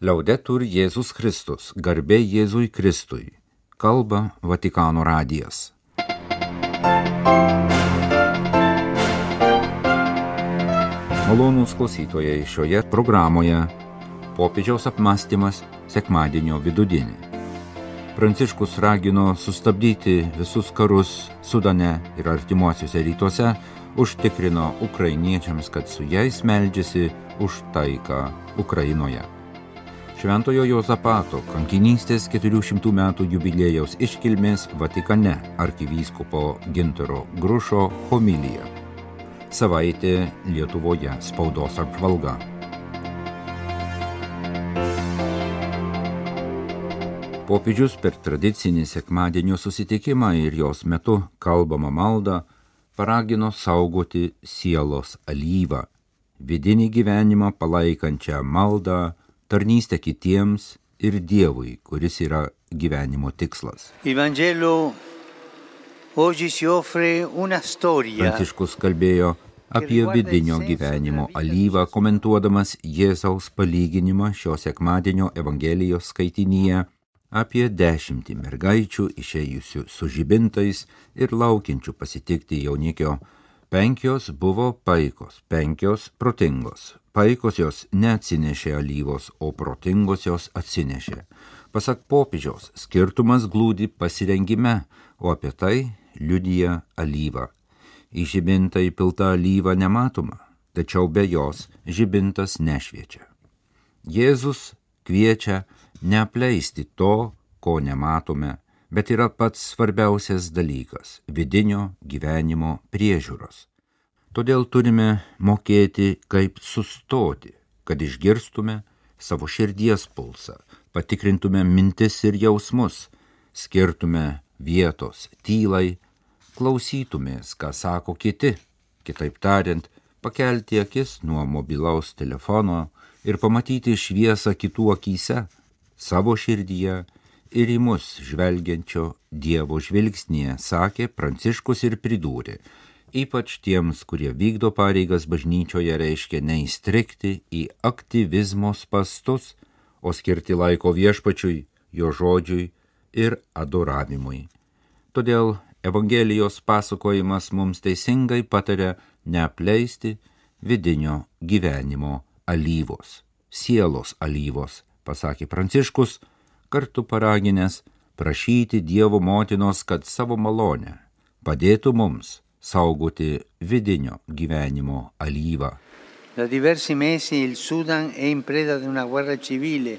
Liaudetur Jėzus Kristus, garbė Jėzui Kristui. Kalba Vatikano radijas. Malonūs klausytojai šioje programoje popiežiaus apmąstymas sekmadienio vidudienį. Pranciškus ragino sustabdyti visus karus Sudane ir artimuosiuose rytuose, užtikrino ukrainiečiams, kad su jais meldžiasi už taiką Ukrainoje. Šventojo Jozapato kankinystės 400 metų jubilėjaus iškilmės Vatikane arkivyskupo Gintaro Grušo homilija. Savaitė Lietuvoje spaudos apžvalga. Popiežius per tradicinį sekmadienio susitikimą ir jos metu kalbamą maldą paragino saugoti sielos alyvą, vidinį gyvenimą palaikančią maldą, tarnystę kitiems ir Dievui, kuris yra gyvenimo tikslas. Pranciškus kalbėjo apie vidinio gyvenimo alyvą, komentuodamas Jėzaus palyginimą šio sekmadienio Evangelijos skaitinyje apie dešimtį mergaičių išėjusių su žibintais ir laukiančių pasitikti jaunikio. Penkios buvo paikos, penkios protingos. Paikos jos neatsinešė alyvos, o protingos jos atsinešė. Pasak popiežiaus, skirtumas glūdi pasirengime, o apie tai liudyja alyva. Į žibintą įpilta alyva nematoma, tačiau be jos žibintas nešviečia. Jėzus kviečia neapleisti to, ko nematome, bet yra pats svarbiausias dalykas - vidinio gyvenimo priežiūros. Todėl turime mokėti, kaip sustoti, kad išgirstume savo širdies pulsą, patikrintume mintis ir jausmus, skirtume vietos tylai, klausytumės, ką sako kiti, kitaip tariant, pakelti akis nuo mobilaus telefono ir pamatyti šviesą kitų akise, savo širdyje ir į mus žvelgiančio Dievo žvilgsnėje, sakė Pranciškus ir pridūrė, ypač tiems, kurie vykdo pareigas bažnyčioje, reiškia neįstrikti į aktyvizmo spastus, o skirti laiko viešpačiui, jo žodžiui ir adoravimui. Todėl Evangelijos pasakojimas mums teisingai patarė neapleisti vidinio gyvenimo alyvos, sielos alyvos, pasakė Pranciškus, kartu paraginęs prašyti Dievo motinos, kad savo malonę padėtų mums saugoti vidinio gyvenimo alyvą. Da diversi mesi il Sudan è in preda di una guerra civile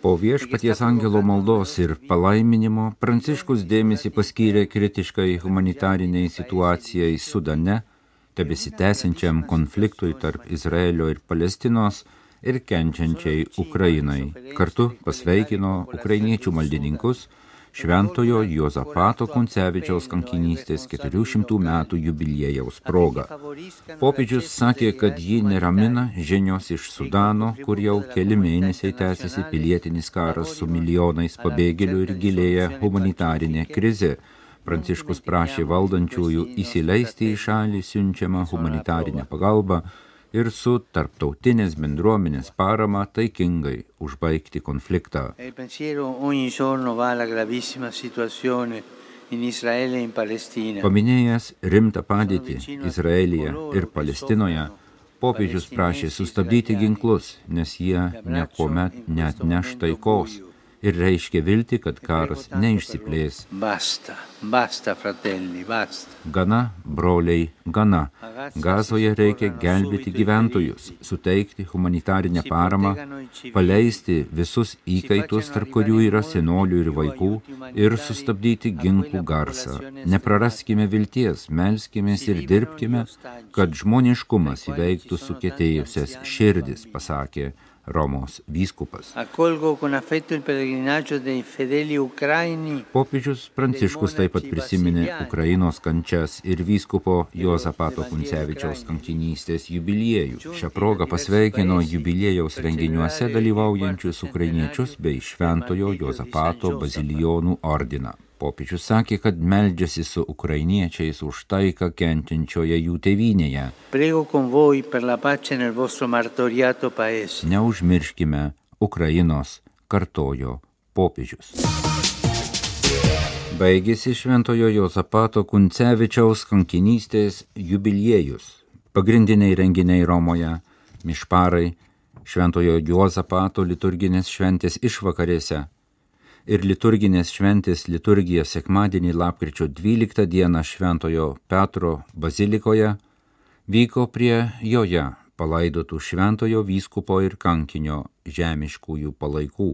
Po viešpaties angelo maldos ir palaiminimo Pranciškus dėmesį paskyrė kritiškai humanitariniai situacijai Sudane, tebesitęsiančiam konfliktui tarp Izraelio ir Palestinos ir kenčiančiai Ukrainai. Kartu pasveikino ukrainiečių maldininkus Šventojo Jozapato Kuncevičiaus kankinystės 400 metų jubiliejaus proga. Popiežius sakė, kad jį neramina žinios iš Sudano, kur jau keli mėnesiai tęsiasi pilietinis karas su milijonais pabėgėlių ir gilėja humanitarinė krizė. Pranciškus prašė valdančiųjų įsileisti į šalį siunčiamą humanitarinę pagalbą ir su tarptautinės bendruomenės parama taikingai užbaigti konfliktą. Paminėjęs rimtą padėtį Izraelyje ir Palestinoje, popiežius prašė sustabdyti ginklus, nes jie niekuomet net neš taikos ir reiškia vilti, kad karas neišsiplės. Basta, basta, fratelli, basta. Gana, broliai, gana. Gazoje reikia gelbėti gyventojus, suteikti humanitarinę paramą, paleisti visus įkaitus, tarp kurių yra senolių ir vaikų, ir sustabdyti ginklų garsą. Nepraraskime vilties, melskimės ir dirbkime, kad žmoniškumas įveiktų sukėtėjusias širdis, pasakė Romos vyskupas. Popiežius Pranciškus taip pat prisiminė Ukrainos kančias ir vyskupo Jozapato Kuncevičiaus kankinystės jubiliejų. Šią progą pasveikino jubiliejaus renginiuose dalyvaujančius ukrainiečius bei Šventojo Jozapato bazilijonų ordiną. Popiežius sakė, kad meldžiasi su ukrainiečiais už taiką kentinčioje jų tėvynėje. Neužmirškime Ukrainos, kartojo popiežius. Baigėsi Šventojo Jozapato Kuncevičiaus kankinystės jubiliejus. Pagrindiniai renginiai Romoje - mišparai, Šventojo Juozapato liturginės šventės išvakarėse ir liturginės šventės liturgija sekmadienį lapkričio 12 dieną Šventojo Petro bazilikoje vyko prie joje palaidotų Šventojo vyskupo ir kankinio žemiškųjų palaikų.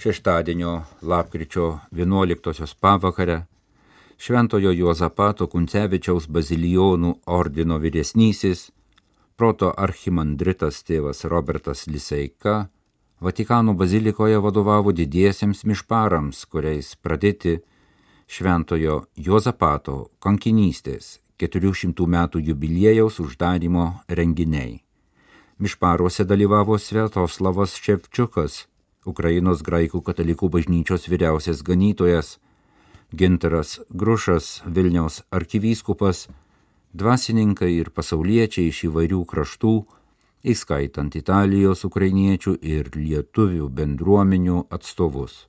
Šeštadienio lapkričio 11 pavakarę Šventojo Juozapato Kuncevičiaus bazilijonų ordino vyresnysis, proto archimandritas tėvas Robertas Liseika, Vatikano bazilikoje vadovavo didiesiems mišparams, kuriais pradėti šventojo Jozapato kankinystės 400 metų jubiliejaus uždarimo renginiai. Mišparuose dalyvavo Sviatoslavas Ševčiukas, Ukrainos graikų katalikų bažnyčios vyriausias ganytojas, Gintaras Grušas, Vilniaus arkivyskupas, dvasininkai ir pasauliečiai iš įvairių kraštų, įskaitant Italijos ukrainiečių ir lietuvių bendruomenių atstovus.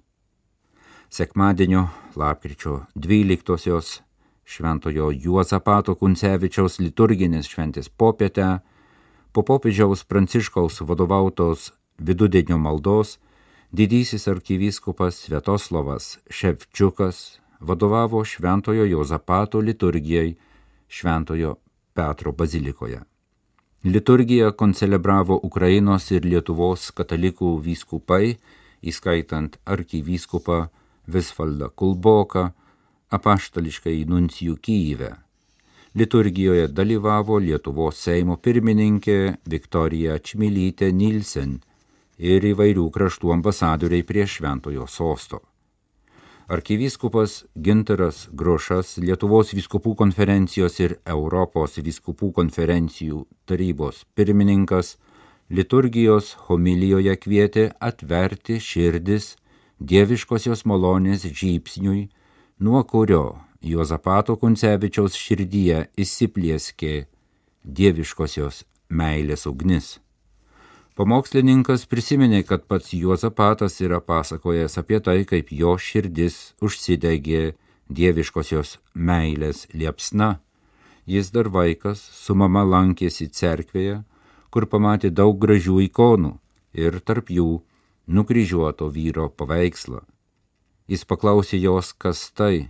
Sekmadienio lapkričio 12-osios Šventojo Juozapato Kuncevičiaus liturginės šventės popietę po popiežiaus Pranciškaus vadovautos vidudienio maldos didysis arkivyskupas Svetoslavas Ševčiukas vadovavo Šventojo Jozapato liturgijai Šventojo Petro bazilikoje. Liturgiją koncelebravo Ukrainos ir Lietuvos katalikų vyskupai, įskaitant arkivyskupą Visvaldą Kulboką, apaštališkai nuncijų Kyivę. Liturgijoje dalyvavo Lietuvos Seimo pirmininkė Viktorija Čmilytė Nilsen ir įvairių kraštų ambasadoriai prie šventojo sosto. Arkivyskupas Gintaras Grošas Lietuvos vyskupų konferencijos ir Europos vyskupų konferencijų tarybos pirmininkas liturgijos homilijoje kvietė atverti širdis dieviškosios malonės žypsniui, nuo kurio Juozapato Kuncevičiaus širdyje įsiplieskė dieviškosios meilės ugnis. Pamokslininkas prisiminė, kad pats Juozapatas yra pasakojęs apie tai, kaip jo širdis užsidegė dieviškosios meilės liepsna. Jis dar vaikas su mama lankėsi cerkvėje, kur pamatė daug gražių ikonų ir tarp jų nukryžiuoto vyro paveikslą. Jis paklausė jos, kas tai,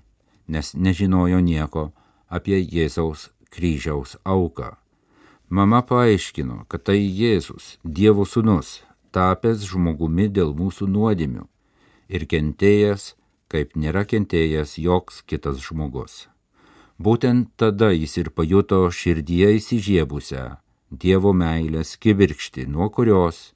nes nežinojo nieko apie Jėzaus kryžiaus auką. Mama paaiškino, kad tai Jėzus, Dievo sūnus, tapęs žmogumi dėl mūsų nuodėmių ir kentėjęs, kaip nėra kentėjęs joks kitas žmogus. Būtent tada jis ir pajuto širdyje įsižiebusią Dievo meilės kibirkšti, nuo kurios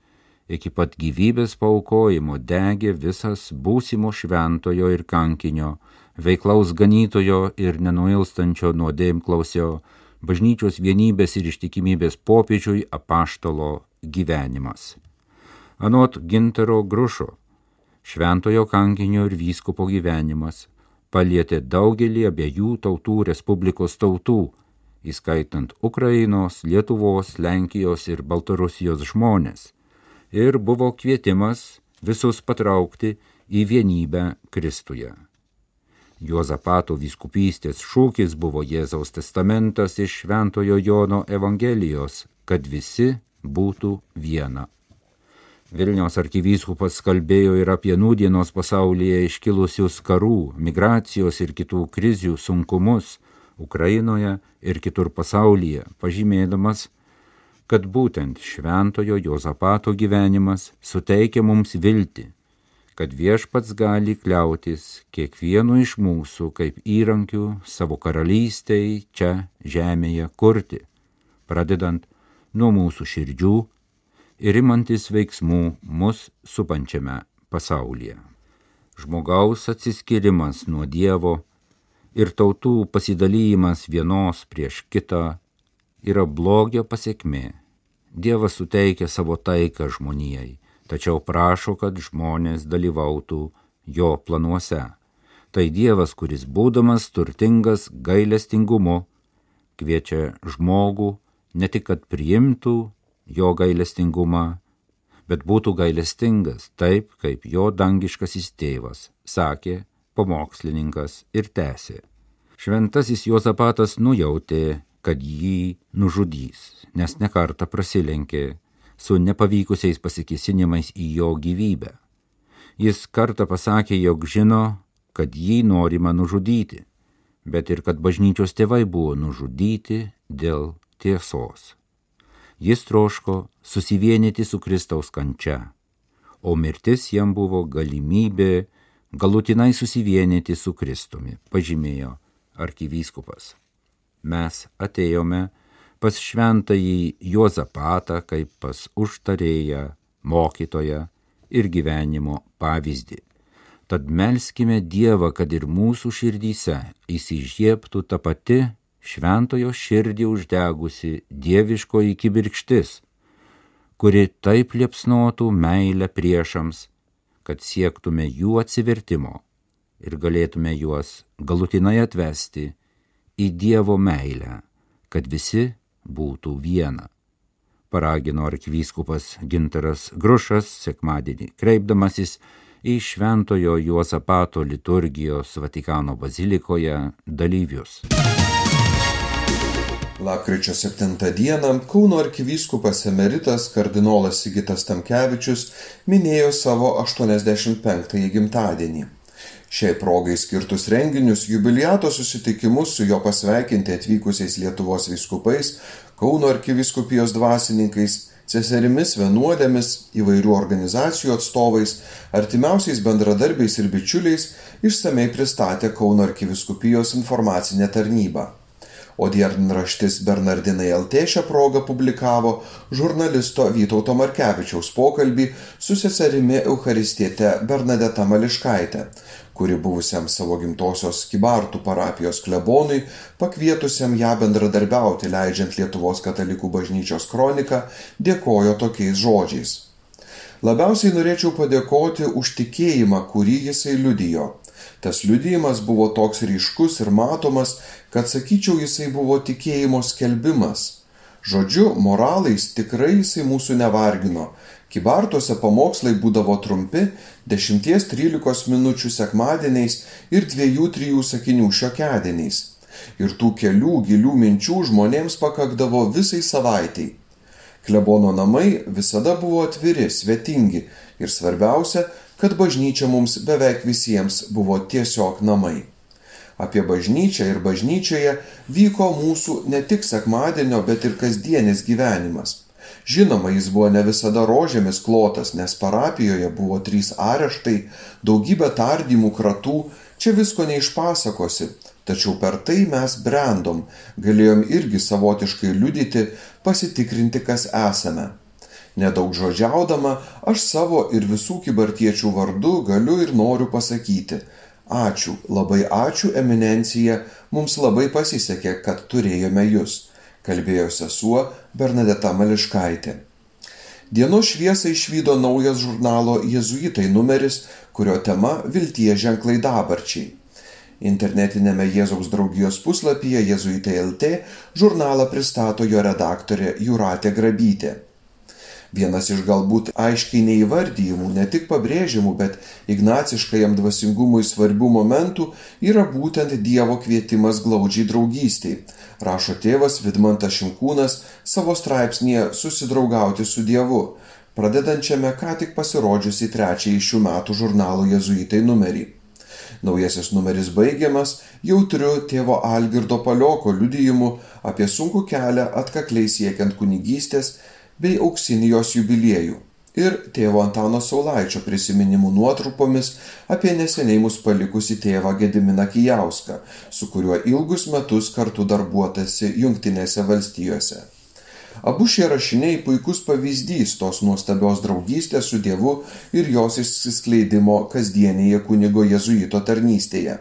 iki pat gyvybės paukojimo degė visas būsimo šventojo ir kankinio, veiklaus ganytojo ir nenuilstančio nuodėmklausio bažnyčios vienybės ir ištikimybės popiežiui apaštalo gyvenimas. Anot Gintaro Grušo, šventojo kankinio ir vyskupo gyvenimas palietė daugelį abiejų tautų Respublikos tautų, įskaitant Ukrainos, Lietuvos, Lenkijos ir Baltarusijos žmonės, ir buvo kvietimas visus patraukti į vienybę Kristuje. Juozapato vyskupystės šūkis buvo Jėzaus testamentas iš Šventojo Jono Evangelijos, kad visi būtų viena. Vilniaus arkivyskupas kalbėjo ir apie nūdienos pasaulyje iškilusius karų, migracijos ir kitų krizių sunkumus Ukrainoje ir kitur pasaulyje, pažymėdamas, kad būtent šventojo Jozapato gyvenimas suteikia mums viltį, kad viešpats gali kliautis kiekvienu iš mūsų kaip įrankių savo karalystėj čia žemėje kurti, pradedant nuo mūsų širdžių ir imantis veiksmų mus supančiame pasaulyje. Žmogaus atsiskirimas nuo Dievo ir tautų pasidalymas vienos prieš kitą yra blogio pasiekmė. Dievas suteikia savo taiką žmonijai tačiau prašo, kad žmonės dalyvautų jo planuose. Tai Dievas, kuris būdamas turtingas gailestingumu, kviečia žmogų ne tik, kad priimtų jo gailestingumą, bet būtų gailestingas taip, kaip jo dangiškasis tėvas, sakė pamokslininkas ir tęsė. Šventasis Jozapatas nujautė, kad jį nužudys, nes nekarta prasilenkė su nepavykusiais pasikesinimais į jo gyvybę. Jis kartą pasakė, jog žino, kad jį norima nužudyti, bet ir kad bažnyčios tėvai buvo nužudyti dėl tiesos. Jis troško susivienyti su Kristaus kančia, o mirtis jam buvo galimybė galutinai susivienyti su Kristumi, pažymėjo arkivyskupas. Mes atėjome pas šventąjį Juozapatą kaip pas užtarėją, mokytoją ir gyvenimo pavyzdį. Tad melskime Dievą, kad ir mūsų širdyse įsižiebtų ta pati šventojo širdį uždegusi dieviškoji kibirkštis, kuri taip liepsnotų meilę priešams, kad siektume jų atsivertimo ir galėtume juos galutinai atvesti į Dievo meilę, kad visi būtų viena. Paragino arkivyskupas Gintaras Grušas sekmadienį, kreipdamasis į Šventojo Juozapato liturgijos Vatikano bazilikoje dalyvius. Lapkričio 7 dieną Kauno arkivyskupas emeritas kardinolas Sigitas Tamkevičius minėjo savo 85-ąjį gimtadienį. Šiai progai skirtus renginius, jubiliato susitikimus su jo pasveikinti atvykusiais Lietuvos viskupais, Kauno arkiviskupijos dvasininkais seserimis vienuolėmis, įvairių organizacijų atstovais, artimiausiais bendradarbiais ir bičiuliais išsamei pristatė Kauno arkiviskupijos informacinė tarnyba. O dienraštis Bernardinai LT šią progą publikavo žurnalisto Vytauto Markevičiaus pokalbį su seserimi Eucharistiete Bernadeta Mališkaitė, kuri buvusiam savo gimtosios Kibartų parapijos klebonui, pakvietusiam ją bendradarbiauti leidžiant Lietuvos katalikų bažnyčios kroniką, dėkojo tokiais žodžiais. Labiausiai norėčiau padėkoti už tikėjimą, kurį jisai liudijo. Tas liudijimas buvo toks ryškus ir matomas, kad sakyčiau, jisai buvo tikėjimo skelbimas. Žodžiu, moralais tikrai jisai mūsų nevargino, Kibartuose pamokslai būdavo trumpi, 10-13 minučių sekmadieniais ir 2-3 sakinių šiokiadieniais. Ir tų kelių gilių minčių žmonėms pakakdavo visai savaitėjai. Klebono namai visada buvo atviri, svetingi ir svarbiausia, kad bažnyčia mums beveik visiems buvo tiesiog namai. Apie bažnyčią ir bažnyčioje vyko mūsų ne tik sekmadienio, bet ir kasdienis gyvenimas. Žinoma, jis buvo ne visada rožėmis klotas, nes parapijoje buvo trys areštai, daugybė tardymų kratų, čia visko neišpasakosi, tačiau per tai mes brendom, galėjom irgi savotiškai liudyti, pasitikrinti, kas esame. Nedaug žodžiaudama, aš savo ir visų kibartiečių vardu galiu ir noriu pasakyti. Ačiū, labai ačiū, eminencija, mums labai pasisekė, kad turėjome jūs kalbėjo sesuo Bernadeta Mališkaitė. Dienos šviesą išvydo naujas žurnalo Jėzuitai numeris, kurio tema Vilties ženklai dabarčiai. Internetinėme Jėzaus draugijos puslapyje Jėzuitai LT žurnalą pristato jo redaktorė Juratė Grabytė. Vienas iš galbūt aiškiai neįvardyjimų, ne tik pabrėžimų, bet ignaciškajam dvasingumui svarbių momentų yra būtent Dievo kvietimas glaudžiai draugystiai, rašo tėvas Vidmantas Šimkūnas savo straipsnėje Susidraugauti su Dievu, pradedančiame ką tik pasirodžiusi trečiąjį šių metų žurnalo Jėzuitai numerį. Naujasis numeris baigiamas jautriu tėvo Algirdo Palioko liudijimu apie sunkų kelią atkakliai siekiant kunigystės bei auksinį jos jubiliejų ir tėvo Antano Saulaičio prisiminimų nuotrupomis apie neseniai mus palikusi tėvą Gediminą Kijauską, su kuriuo ilgus metus kartu darbuotasi Junktinėse valstijose. Abu šie rašiniai puikus pavyzdys tos nuostabios draugystės su Dievu ir jos išsiskleidimo kasdienėje kunigo jezuito tarnystėje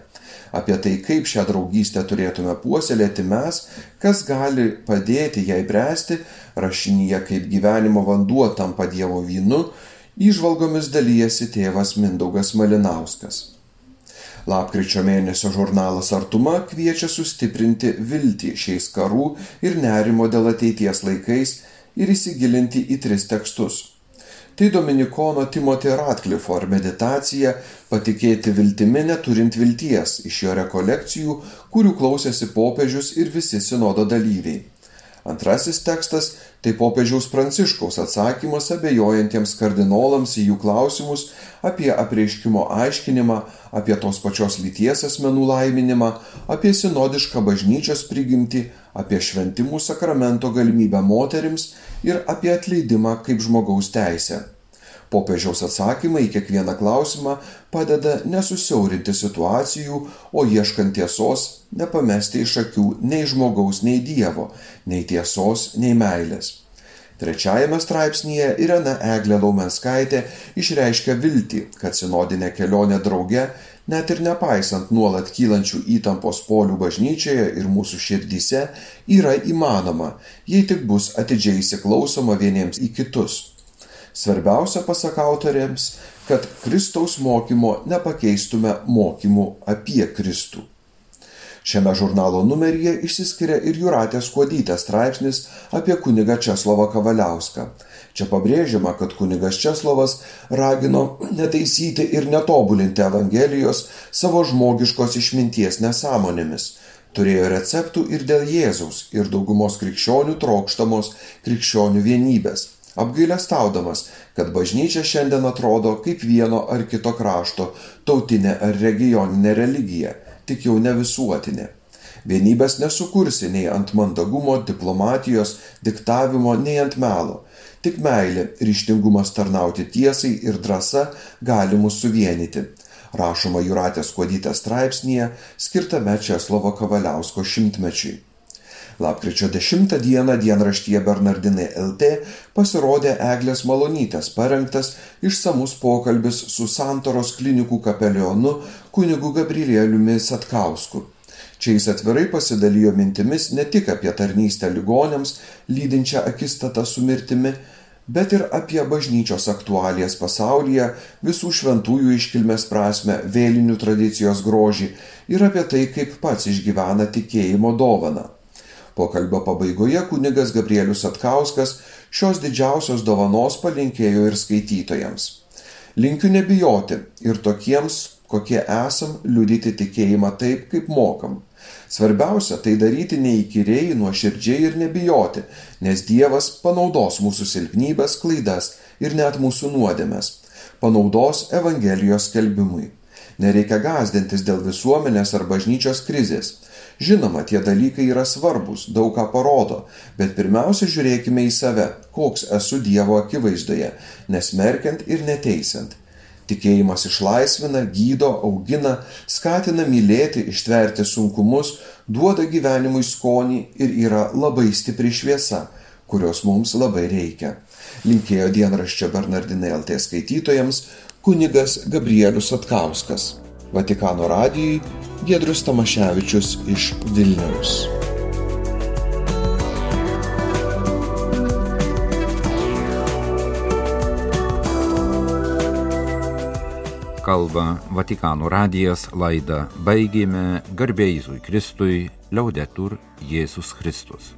apie tai, kaip šią draugystę turėtume puoselėti mes, kas gali padėti jai bręsti, rašinyje kaip gyvenimo vanduo tampa Dievo vynu, įžvalgomis dalyjasi tėvas Mindaugas Malinauskas. Lapkričio mėnesio žurnalas Artuma kviečia sustiprinti viltį šiais karų ir nerimo dėl ateities laikais ir įsigilinti į tris tekstus. Tai Dominikono Timotė Ratklifo ar meditacija patikėti viltimi neturint vilties iš jo rekolekcijų, kurių klausėsi popiežius ir visi sinodo dalyviai. Antrasis tekstas - tai popiežiaus pranciškaus atsakymas abejojantiems kardinolams į jų klausimus apie apreiškimo aiškinimą, apie tos pačios lyties asmenų laiminimą, apie sinodišką bažnyčios prigimtį, apie šventimų sakramento galimybę moterims ir apie atleidimą kaip žmogaus teisę. Popiežiaus atsakymai į kiekvieną klausimą padeda nesusiaurinti situacijų, o ieškant tiesos nepamesti iš akių nei žmogaus, nei Dievo, nei tiesos, nei meilės. Trečiajame straipsnėje Irena Eglė Laumenskaitė išreiškia viltį, kad sinodinė kelionė drauge, net ir nepaisant nuolat kylančių įtampos polių bažnyčioje ir mūsų širdyse, yra įmanoma, jei tik bus atidžiai įsiklausoma vieniems į kitus. Svarbiausia pasak autoriams, kad Kristaus mokymo nepakeistume mokymu apie Kristų. Šiame žurnalo numeryje išsiskiria ir Juratės Kuodytės straipsnis apie kunigą Česlovą Kavaliauską. Čia pabrėžiama, kad kunigas Česlovas ragino netaisyti ir netobulinti Evangelijos savo žmogiškos išminties nesąmonėmis. Turėjo receptų ir dėl Jėzaus ir daugumos krikščionių trokštamos krikščionių vienybės apgailestaudamas, kad bažnyčia šiandien atrodo kaip vieno ar kito krašto tautinė ar regioninė religija, tik jau ne visuotinė. Vienybės nesukursi nei ant mandagumo, diplomatijos, diktavimo, nei ant melo. Tik meilė, ryštingumas tarnauti tiesai ir drąsa gali mus suvienyti. Rašoma Juratės Kuodytės straipsnėje skirtame Česlovo Kavaliausko šimtmečiui. Lapkričio 10 dieną dienraštyje Bernardinai LT pasirodė Eglės Malonytės parengtas išsamus pokalbis su Santoros klinikų kapelionu kunigu Gabrieliumi Satkausku. Čia jis atvirai pasidalijo mintimis ne tik apie tarnystę ligonėms, lydinčią akistatą su mirtimi, bet ir apie bažnyčios aktualijas pasaulyje, visų šventųjų iškilmės prasme, vėlinių tradicijos grožį ir apie tai, kaip pats išgyvena tikėjimo dovaną. Pokalbio pabaigoje kunigas Gabrielius Atkauskas šios didžiausios dovanos palinkėjo ir skaitytojams. Linkiu nebijoti ir tokiems, kokie esam, liudyti tikėjimą taip, kaip mokam. Svarbiausia tai daryti neįkyriai, nuoširdžiai ir nebijoti, nes Dievas panaudos mūsų silpnybės, klaidas ir net mūsų nuodėmės. Panaudos Evangelijos skelbimui. Nereikia gazdintis dėl visuomenės ar bažnyčios krizės. Žinoma, tie dalykai yra svarbus, daug ką parodo, bet pirmiausia žiūrėkime į save, koks esu Dievo akivaizdoje, nesmerkiant ir neteisiant. Tikėjimas išlaisvina, gydo, augina, skatina mylėti, ištverti sunkumus, duoda gyvenimui skonį ir yra labai stipri šviesa, kurios mums labai reikia. Linkėjo dienraščio Bernardinai LT skaitytojams kunigas Gabrielius Atkauskas. Vatikano radijui Gedrius Tamaševičius iš Vilniaus. Kalba Vatikano radijas laidą baigėme garbėjai Kristui, liaudetur Jėzus Kristus.